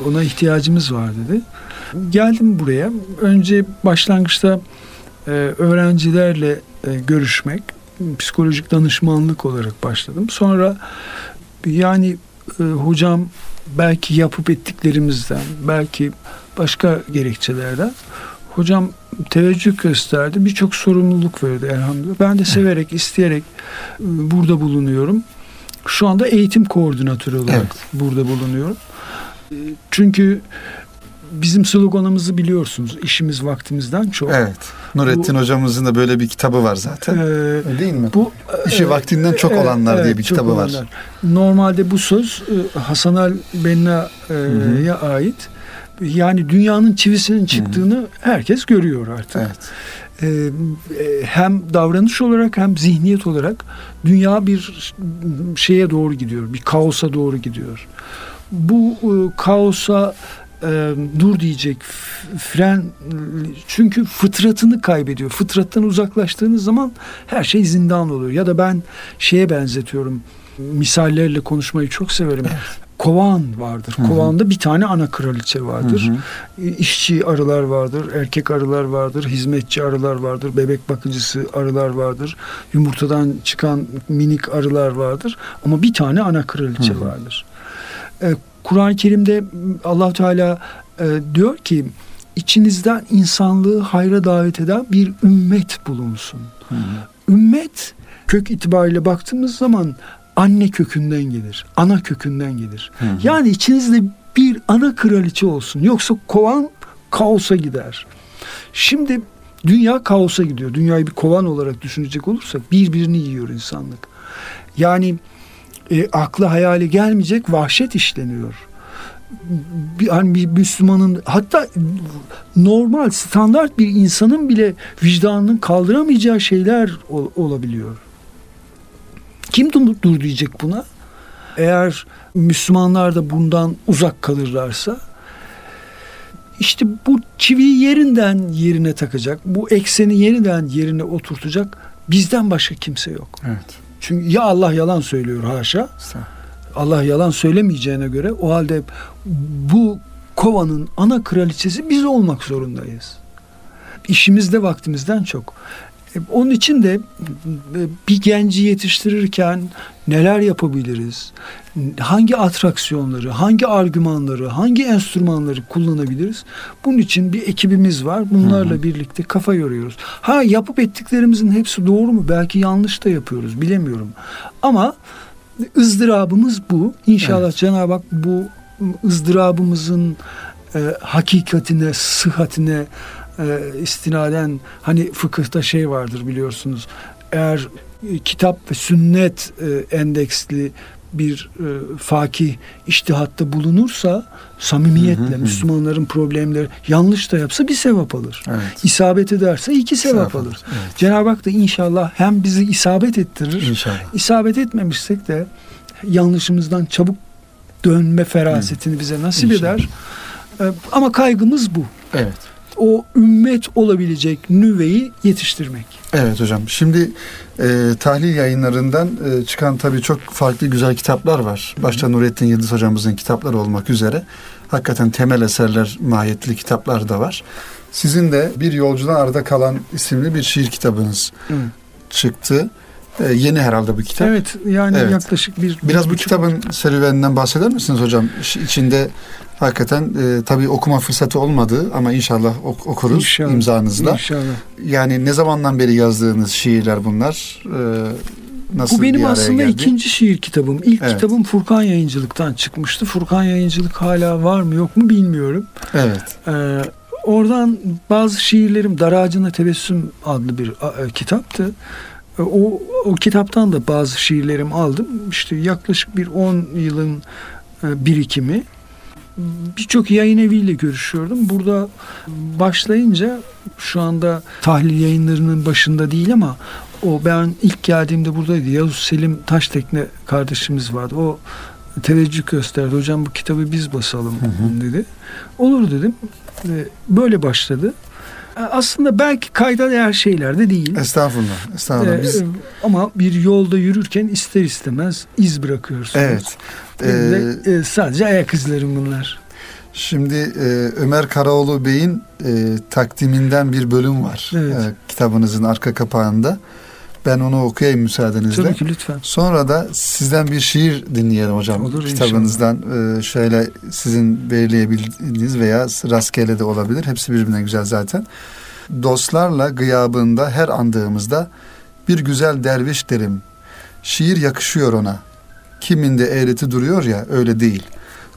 Ona ihtiyacımız var dedi. Geldim buraya. Önce başlangıçta e, öğrencilerle e, görüşmek, psikolojik danışmanlık olarak başladım. Sonra yani e, hocam belki yapıp ettiklerimizden, belki başka gerekçelerden hocam teveccüh gösterdi. Birçok sorumluluk verdi elhamdülillah. Ben de severek, isteyerek e, burada bulunuyorum. Şu anda eğitim koordinatörü olarak Evet. burada bulunuyorum. Çünkü bizim sloganımızı biliyorsunuz. İşimiz vaktimizden çok. Evet. Nurettin hocamızın da böyle bir kitabı var zaten. Ee, Değil mi? bu İşi e, vaktinden çok evet, olanlar diye evet, bir çok kitabı var. olanlar. Normalde bu söz e, Hasan al Benna'ya ait. Yani dünyanın çivisinin çıktığını herkes görüyor artık. Evet. Ee, e, hem davranış olarak hem zihniyet olarak dünya bir şeye doğru gidiyor. Bir kaosa doğru gidiyor. Bu e, kaosa e, dur diyecek fren çünkü fıtratını kaybediyor. Fıtrattan uzaklaştığınız zaman her şey zindan oluyor. Ya da ben şeye benzetiyorum. Misallerle konuşmayı çok severim. Kovan vardır. Hı hı. Kovanda bir tane ana kraliçe vardır. Hı hı. İşçi arılar vardır, erkek arılar vardır, hizmetçi arılar vardır, bebek bakıcısı arılar vardır, yumurtadan çıkan minik arılar vardır ama bir tane ana kraliçe Hı hı. vardır. Kur'an-ı Kerim'de Allah Teala e, diyor ki içinizden insanlığı hayra davet eden bir ümmet bulunsun. Hı hı. Ümmet kök itibariyle baktığımız zaman anne kökünden gelir, ana kökünden gelir. Hı hı. Yani içinizde bir ana kraliçe olsun. Yoksa kovan kaosa gider. Şimdi dünya kaosa gidiyor. Dünyayı bir kovan olarak düşünecek olursak birbirini yiyor insanlık. Yani e, akla hayale gelmeyecek vahşet işleniyor. Bir, hani bir Müslümanın hatta normal standart bir insanın bile vicdanının kaldıramayacağı şeyler ol- olabiliyor. Kim dur diyecek buna? Eğer Müslümanlar da bundan uzak kalırlarsa işte bu çiviyi yerinden yerine takacak, bu ekseni yeniden yerine oturtacak bizden başka kimse yok. Evet. Çünkü ya Allah yalan söylüyor haşa, Allah yalan söylemeyeceğine göre o halde bu kovanın ana kraliçesi biz olmak zorundayız. işimizde vaktimizden çok. E, Onun için de e, bir genci yetiştirirken neler yapabiliriz? Hangi atraksiyonları, hangi argümanları, hangi enstrümanları kullanabiliriz? Bunun için bir ekibimiz var. Bunlarla birlikte kafa yoruyoruz. Ha yapıp ettiklerimizin hepsi doğru mu? Belki yanlış da yapıyoruz. Bilemiyorum. Ama ızdırabımız bu. İnşallah Evet. Cenab-ı Hak bu ızdırabımızın e, hakikatine, sıhhatine e, istinaden hani fıkıhta şey vardır biliyorsunuz. Eğer e, kitap ve sünnet e, endeksli bir e, fakih iştihatta bulunursa samimiyetle Hı hı hı. Müslümanların problemleri yanlış da yapsa bir sevap alır. Evet. İsabet ederse iki sevap, alır. Evet. Cenab-ı Hak da inşallah hem bizi isabet ettirir İnşallah. İsabet etmemişsek de yanlışımızdan çabuk dönme ferasetini bize nasip İnşallah. eder. Ee, Ama kaygımız bu. Evet. O ümmet olabilecek nüveyi yetiştirmek. Evet hocam. Şimdi e, tahlil yayınlarından e, çıkan tabii çok farklı güzel kitaplar var. Başta Nurettin Yıldız hocamızın kitapları olmak üzere. Hakikaten temel eserler mahiyetli kitaplar da var. Sizin de Bir Yolcudan Arda Kalan isimli bir şiir kitabınız çıktı. E, yeni herhalde bu kitap. Evet yani Evet. yaklaşık bir Biraz bu bir- kitabın serüveninden bahseder misiniz hocam? İç- İçinde hakikaten e, tabii okuma fırsatı olmadı ama inşallah ok- okuruz İnşallah. imzanızla. İnşallah. Yani ne zamandan beri yazdığınız şiirler bunlar? Ee, nasıl Bu benim aslında geldi? ikinci şiir kitabım. İlk Evet. kitabım Furkan Yayıncılık'tan çıkmıştı. Furkan Yayıncılık hala var mı yok mu bilmiyorum. Evet. Ee, oradan bazı şiirlerim Dar Ağacına Tebessüm adlı bir e, kitaptı. E, O, o kitaptan da bazı şiirlerimi aldım. İşte yaklaşık bir 10 yılın e, birikimi. Birçok yayın eviyle görüşüyordum. Burada başlayınca şu anda tahlil yayınlarının başında değil ama o ben ilk geldiğimde buradaydı. Yavuz Selim Taştekne kardeşimiz vardı. O teveccüh gösterdi. Hocam bu kitabı biz basalım Hı dedi. Olur dedim. Böyle başladı. E, Aslında belki kayda değer şeyler de değil. Estağfurullah. Estağfurullah. Ee, Biz, ama bir yolda yürürken ister istemez iz bırakıyorsunuz. evet. Benim Ee, de, e, sadece ayak izlerim bunlar. şimdi e, Ömer Karaoğlu Bey'in e, takdiminden bir bölüm var. Evet. E, kitabınızın arka kapağında. Ben onu okuyayım müsaadenizle. Tabii ki lütfen. Sonra da sizden bir şiir dinleyelim hocam. Olur Kitabınızdan e, şöyle sizin belirleyebildiğiniz veya rastgele de olabilir. Hepsi birbirine güzel zaten. Dostlarla gıyabında her andığımızda bir güzel derviş derim. Şiir yakışıyor ona. Kiminde eğreti duruyor ya öyle değil.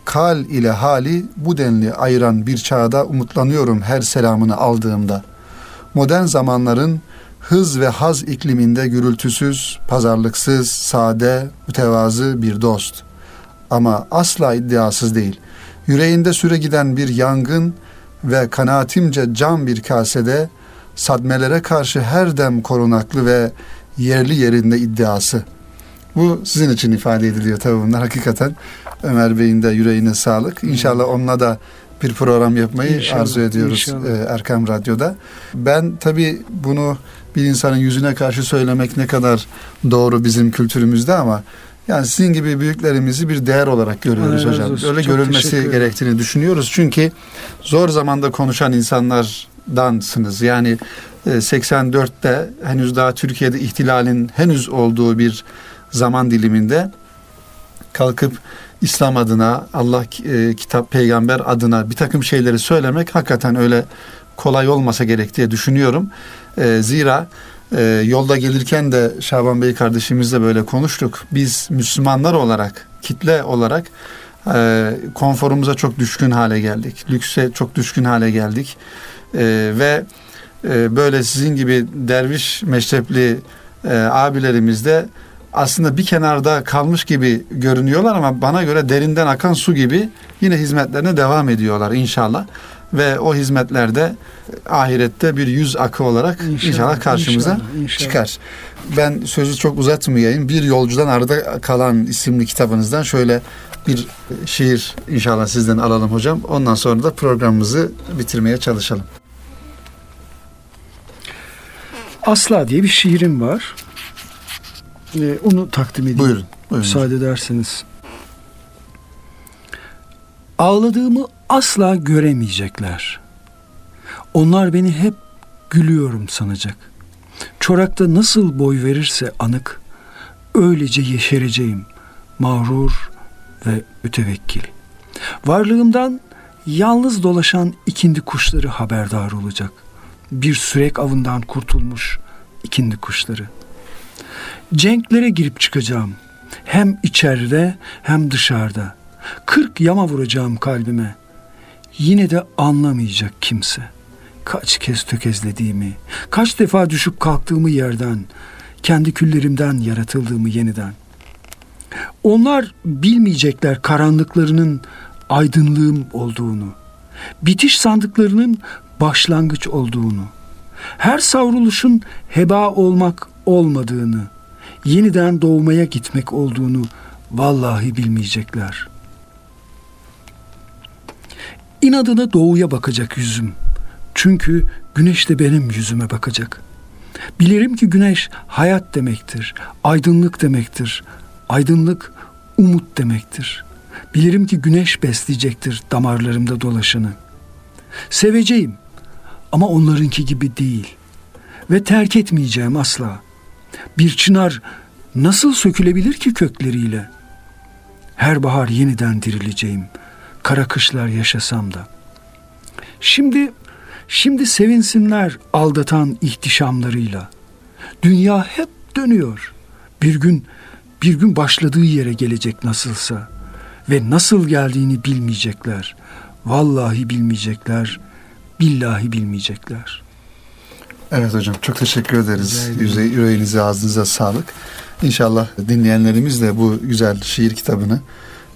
Kal ile hali bu denli ayıran bir çağda umutlanıyorum her selamını aldığımda. Modern zamanların hız ve haz ikliminde gürültüsüz, pazarlıksız, sade, mütevazı bir dost. Ama asla iddiasız değil. Yüreğinde süre giden bir yangın ve kanaatimce cam bir kasede sadmelere karşı her dem korunaklı ve yerli yerinde iddiası. Bu sizin için ifade ediliyor tabii bunlar hakikaten. Ömer Bey'in de yüreğine sağlık. İnşallah onunla da bir program yapmayı İnşallah, arzu ediyoruz inşallah. e, Erkam Radyo'da. Ben tabii bunu bir insanın yüzüne karşı söylemek ne kadar doğru bizim kültürümüzde ama yani sizin gibi büyüklerimizi bir değer olarak görüyoruz razı hocam. olsun. Öyle Çok görülmesi gerektiğini düşünüyoruz. Çünkü zor zamanda konuşan insanlardansınız. Yani e, 84'te henüz daha Türkiye'de ihtilalin henüz olduğu bir zaman diliminde kalkıp İslam adına, Allah e, kitap, peygamber adına bir takım şeyleri söylemek hakikaten öyle kolay olmasa gerek diye düşünüyorum. E, zira e, yolda gelirken de Şaban Bey kardeşimizle böyle konuştuk. Biz Müslümanlar olarak, kitle olarak e, konforumuza çok düşkün hale geldik. Lükse çok düşkün hale geldik. E, ve e, böyle sizin gibi derviş meşrepli e, abilerimiz de aslında bir kenarda kalmış gibi görünüyorlar ama bana göre derinden akan su gibi yine hizmetlerine devam ediyorlar inşallah. Ve o hizmetlerde ahirette bir yüz akı olarak inşallah, karşımıza inşallah, inşallah. çıkar. Ben sözü çok uzatmayayım. Bir yolcudan arada kalan isimli kitabınızdan şöyle bir şiir inşallah sizden alalım hocam. Ondan sonra da programımızı bitirmeye çalışalım. Asla diye bir şiirim var. Ee, onu takdim edeyim. Buyurun. buyurun. Müsaade ederseniz. Ağladığımı asla göremeyecekler. Onlar beni hep gülüyorum sanacak. Çorakta nasıl boy verirse anık, öylece yeşereceğim, mağrur ve mütevekkil. Varlığımdan yalnız dolaşan ikindi kuşları haberdar olacak. Bir sürek avından kurtulmuş ikindi kuşları. Cenklere girip çıkacağım. Hem içeride hem dışarıda. Kırk yama vuracağım kalbime. Yine de anlamayacak kimse. Kaç kez tökezlediğimi, kaç defa düşüp kalktığımı yerden, kendi küllerimden yaratıldığımı yeniden. Onlar bilmeyecekler karanlıklarının aydınlığım olduğunu, bitiş sandıklarının başlangıç olduğunu, her savruluşun heba olmak olmadığını, yeniden doğmaya gitmek olduğunu vallahi bilmeyecekler. İnadına doğuya bakacak yüzüm. Çünkü güneş de benim yüzüme bakacak. Bilirim ki güneş hayat demektir, aydınlık demektir. Aydınlık umut demektir. Bilirim ki güneş besleyecektir damarlarımda dolaşanı. Seveceğim ama onlarınki gibi değil. Ve terk etmeyeceğim asla. Bir çınar nasıl sökülebilir ki kökleriyle? Her bahar yeniden dirileceğim. Kara kışlar yaşasam da. Şimdi şimdi sevinsinler aldatan ihtişamlarıyla. Dünya hep dönüyor. Bir gün bir gün başladığı yere gelecek nasılsa ve nasıl geldiğini bilmeyecekler. Vallahi bilmeyecekler. Billahi bilmeyecekler. Evet hocam çok teşekkür ederiz. Yüze, yüreğinize ağzınıza sağlık. İnşallah dinleyenlerimiz de bu güzel şiir kitabını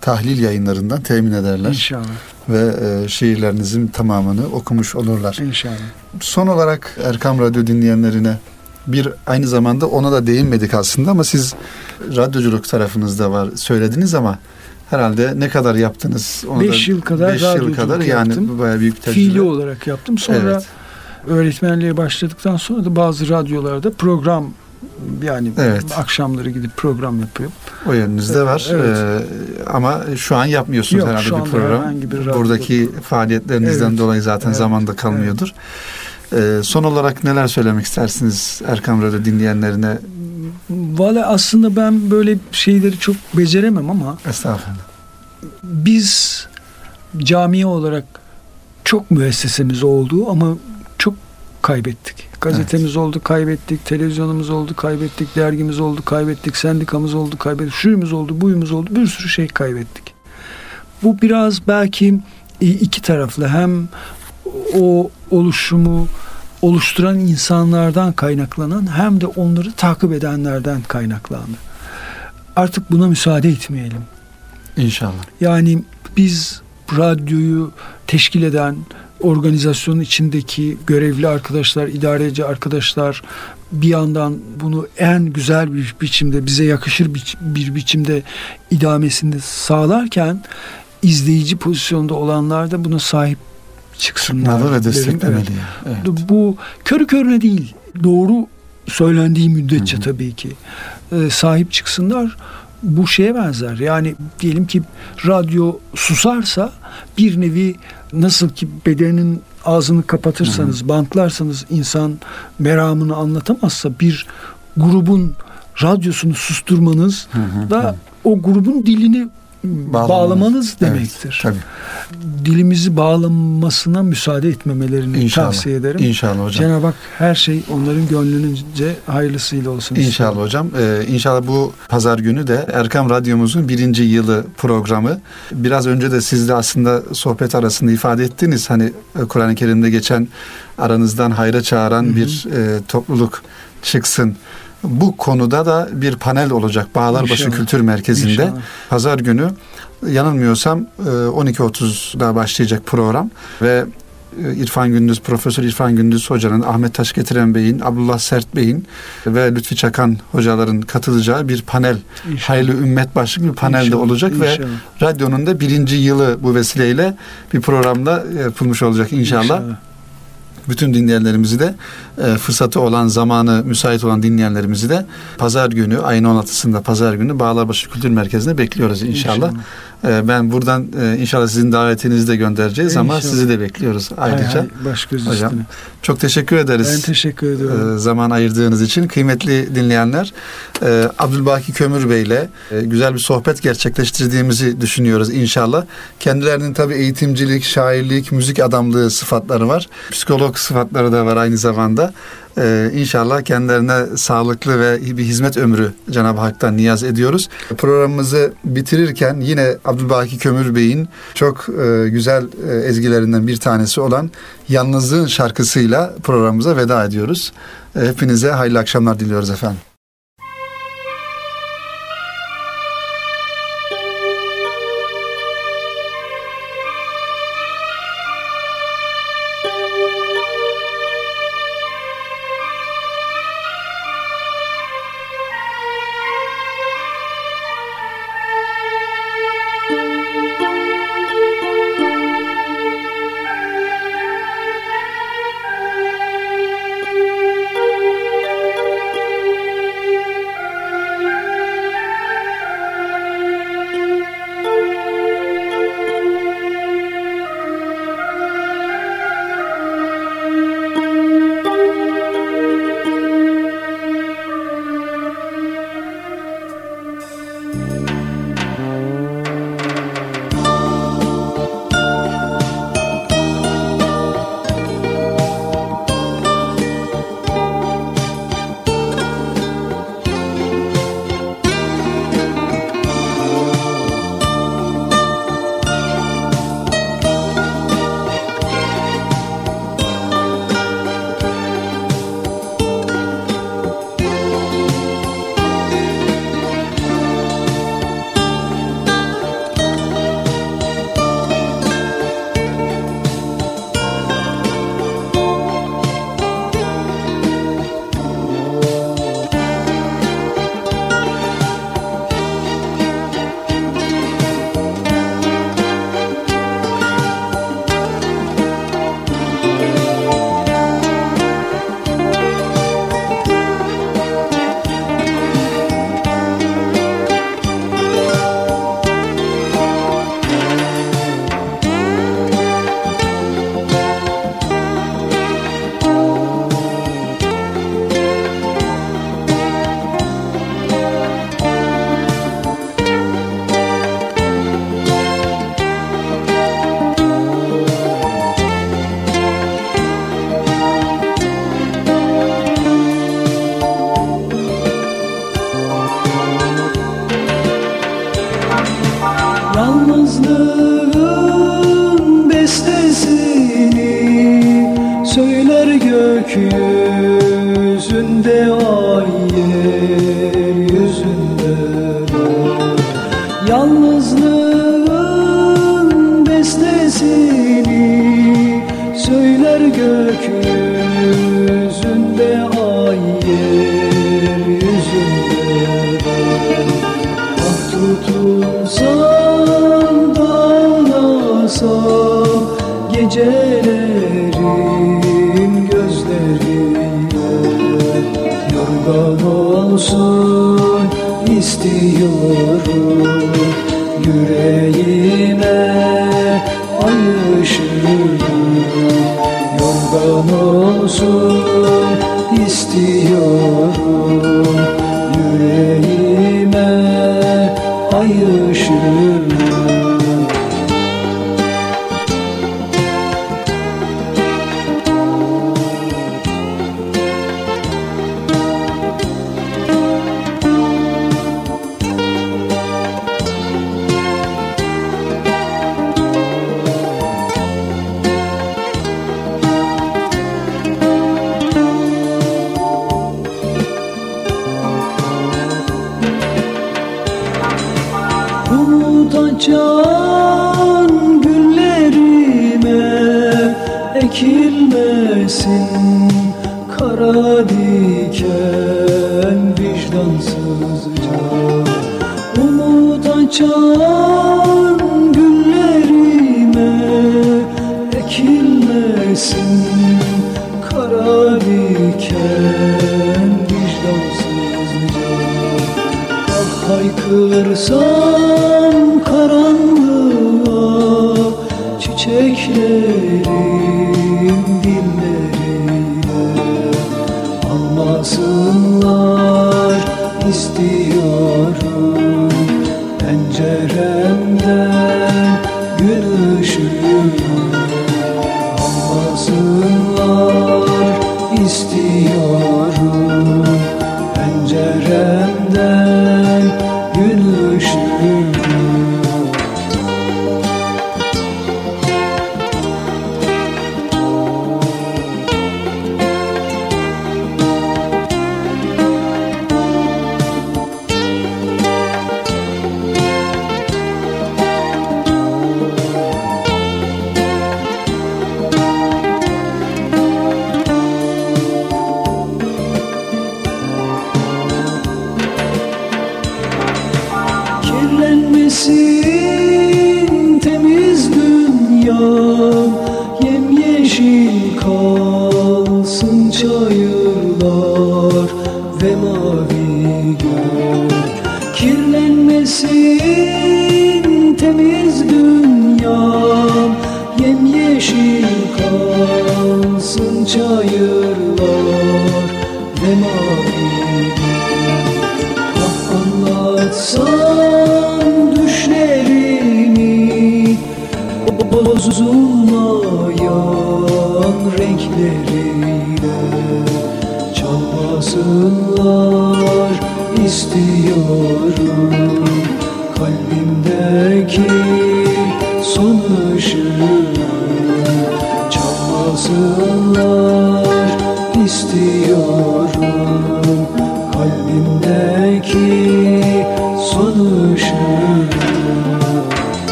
tahlil yayınlarından temin ederler. İnşallah. Ve e, şiirlerinizin tamamını okumuş olurlar. İnşallah. Son olarak Erkam Radyo dinleyenlerine bir aynı zamanda ona da değinmedik aslında ama siz radyoculuk tarafınızda var söylediniz ama herhalde ne kadar yaptınız? Onu Beş yıl kadar beş yıl kadar yaptım. yani bayağı büyük tecrübe. Fiili olarak yaptım. Sonra Evet. Öğretmenliğe başladıktan sonra da bazı radyolarda program yani Evet. akşamları gidip program yapıyorum. O yönünüzde var. Evet. Ee, ama şu an yapmıyorsunuz Yok, herhalde şu bir program. bir Buradaki faaliyetlerinizden Evet. dolayı zaten Evet. zamanda kalmıyordur. Ee, son olarak neler söylemek istersiniz Erkam Radyo dinleyenlerine? Valla aslında ben böyle şeyleri çok beceremem ama Estağfurullah. biz camiye olarak çok müessesemiz oldu ama kaybettik. Gazetemiz oldu, kaybettik. Televizyonumuz oldu, kaybettik. Dergimiz oldu, kaybettik. Sendikamız oldu, kaybettik. Şuyumuz oldu, buyumuz oldu. Bir sürü şey kaybettik. Bu biraz belki iki taraflı. Hem o oluşumu oluşturan insanlardan kaynaklanan hem de onları takip edenlerden kaynaklandı. Artık buna müsaade etmeyelim. İnşallah. Yani biz radyoyu teşkil eden organizasyonun içindeki görevli arkadaşlar, idareci arkadaşlar bir yandan bunu en güzel bir biçimde bize yakışır bir, bir biçimde idamesini sağlarken izleyici pozisyonda olanlar da buna sahip çıksınlar. Ve desteklemeli. Evet. Evet. Bu körü körüne değil. Doğru söylendiği müddetçe Hı hı. tabii ki e, sahip çıksınlar. Bu şeye benzer. Yani diyelim ki radyo susarsa bir nevi nasıl ki bedenin ağzını kapatırsanız, bantlarsanız insan meramını anlatamazsa bir grubun radyosunu susturmanız Hı hı, da hı. o grubun dilini Bağlamanız. bağlamanız Evet, demektir. tabii. Dilimizi bağlanmasına müsaade etmemelerini İnşallah. tavsiye ederim. İnşallah hocam. Cenab-ı Hak her şey onların gönlünce hayırlısıyla olsun. İnşallah hocam. Ee, inşallah bu pazar günü de Erkam Radyomuzun birinci yılı programı. Biraz önce de siz de aslında sohbet arasında ifade ettiniz. Hani e, Kur'an-ı Kerim'de geçen aranızdan hayra çağıran Hı hı. bir e, topluluk çıksın. Bu konuda da bir panel olacak Bağlarbaşı İnşallah. Kültür Merkezi'nde. İnşallah. Pazar günü yanılmıyorsam e, 12.30'da başlayacak program ve e, İrfan Gündüz, Profesör İrfan Gündüz hocanın, Ahmet Taş Getiren Bey'in, Abdullah Sert Bey'in ve Lütfi Çakan hocaların katılacağı bir panel, İnşallah. hayırlı ümmet başlıklı bir panelde İnşallah, olacak ve inşallah. radyonun da birinci yılı bu vesileyle bir programda yapılmış olacak inşallah. Bütün dinleyenlerimizi de e, fırsatı olan, zamanı müsait olan dinleyenlerimizi de pazar günü, ayın 16'sında pazar günü Bağlarbaşı Kültür Merkezi'nde bekliyoruz inşallah. E, ben buradan e, inşallah sizin davetinizi de göndereceğiz ama İnşallah. sizi de bekliyoruz Hay ayrıca. hay, baş göz Hocam, üstüne. Çok teşekkür ederiz. Ben teşekkür ediyorum. e, zaman ayırdığınız için kıymetli dinleyenler e, Abdülbaki Kömür Bey ile e, güzel bir sohbet gerçekleştirdiğimizi düşünüyoruz inşallah. Kendilerinin tabii eğitimcilik, şairlik, müzik adamlığı sıfatları var. Psikolog sıfatları da var aynı zamanda. E, inşallah kendilerine sağlıklı ve bir hizmet ömrü Cenab-ı Hak'tan niyaz ediyoruz. Programımızı bitirirken yine Abdülbaki Kömür Bey'in çok e, güzel e, ezgilerinden bir tanesi olan Yalnızlığın şarkısıyla programımıza veda ediyoruz. E, Hepinize hayırlı akşamlar diliyoruz efendim.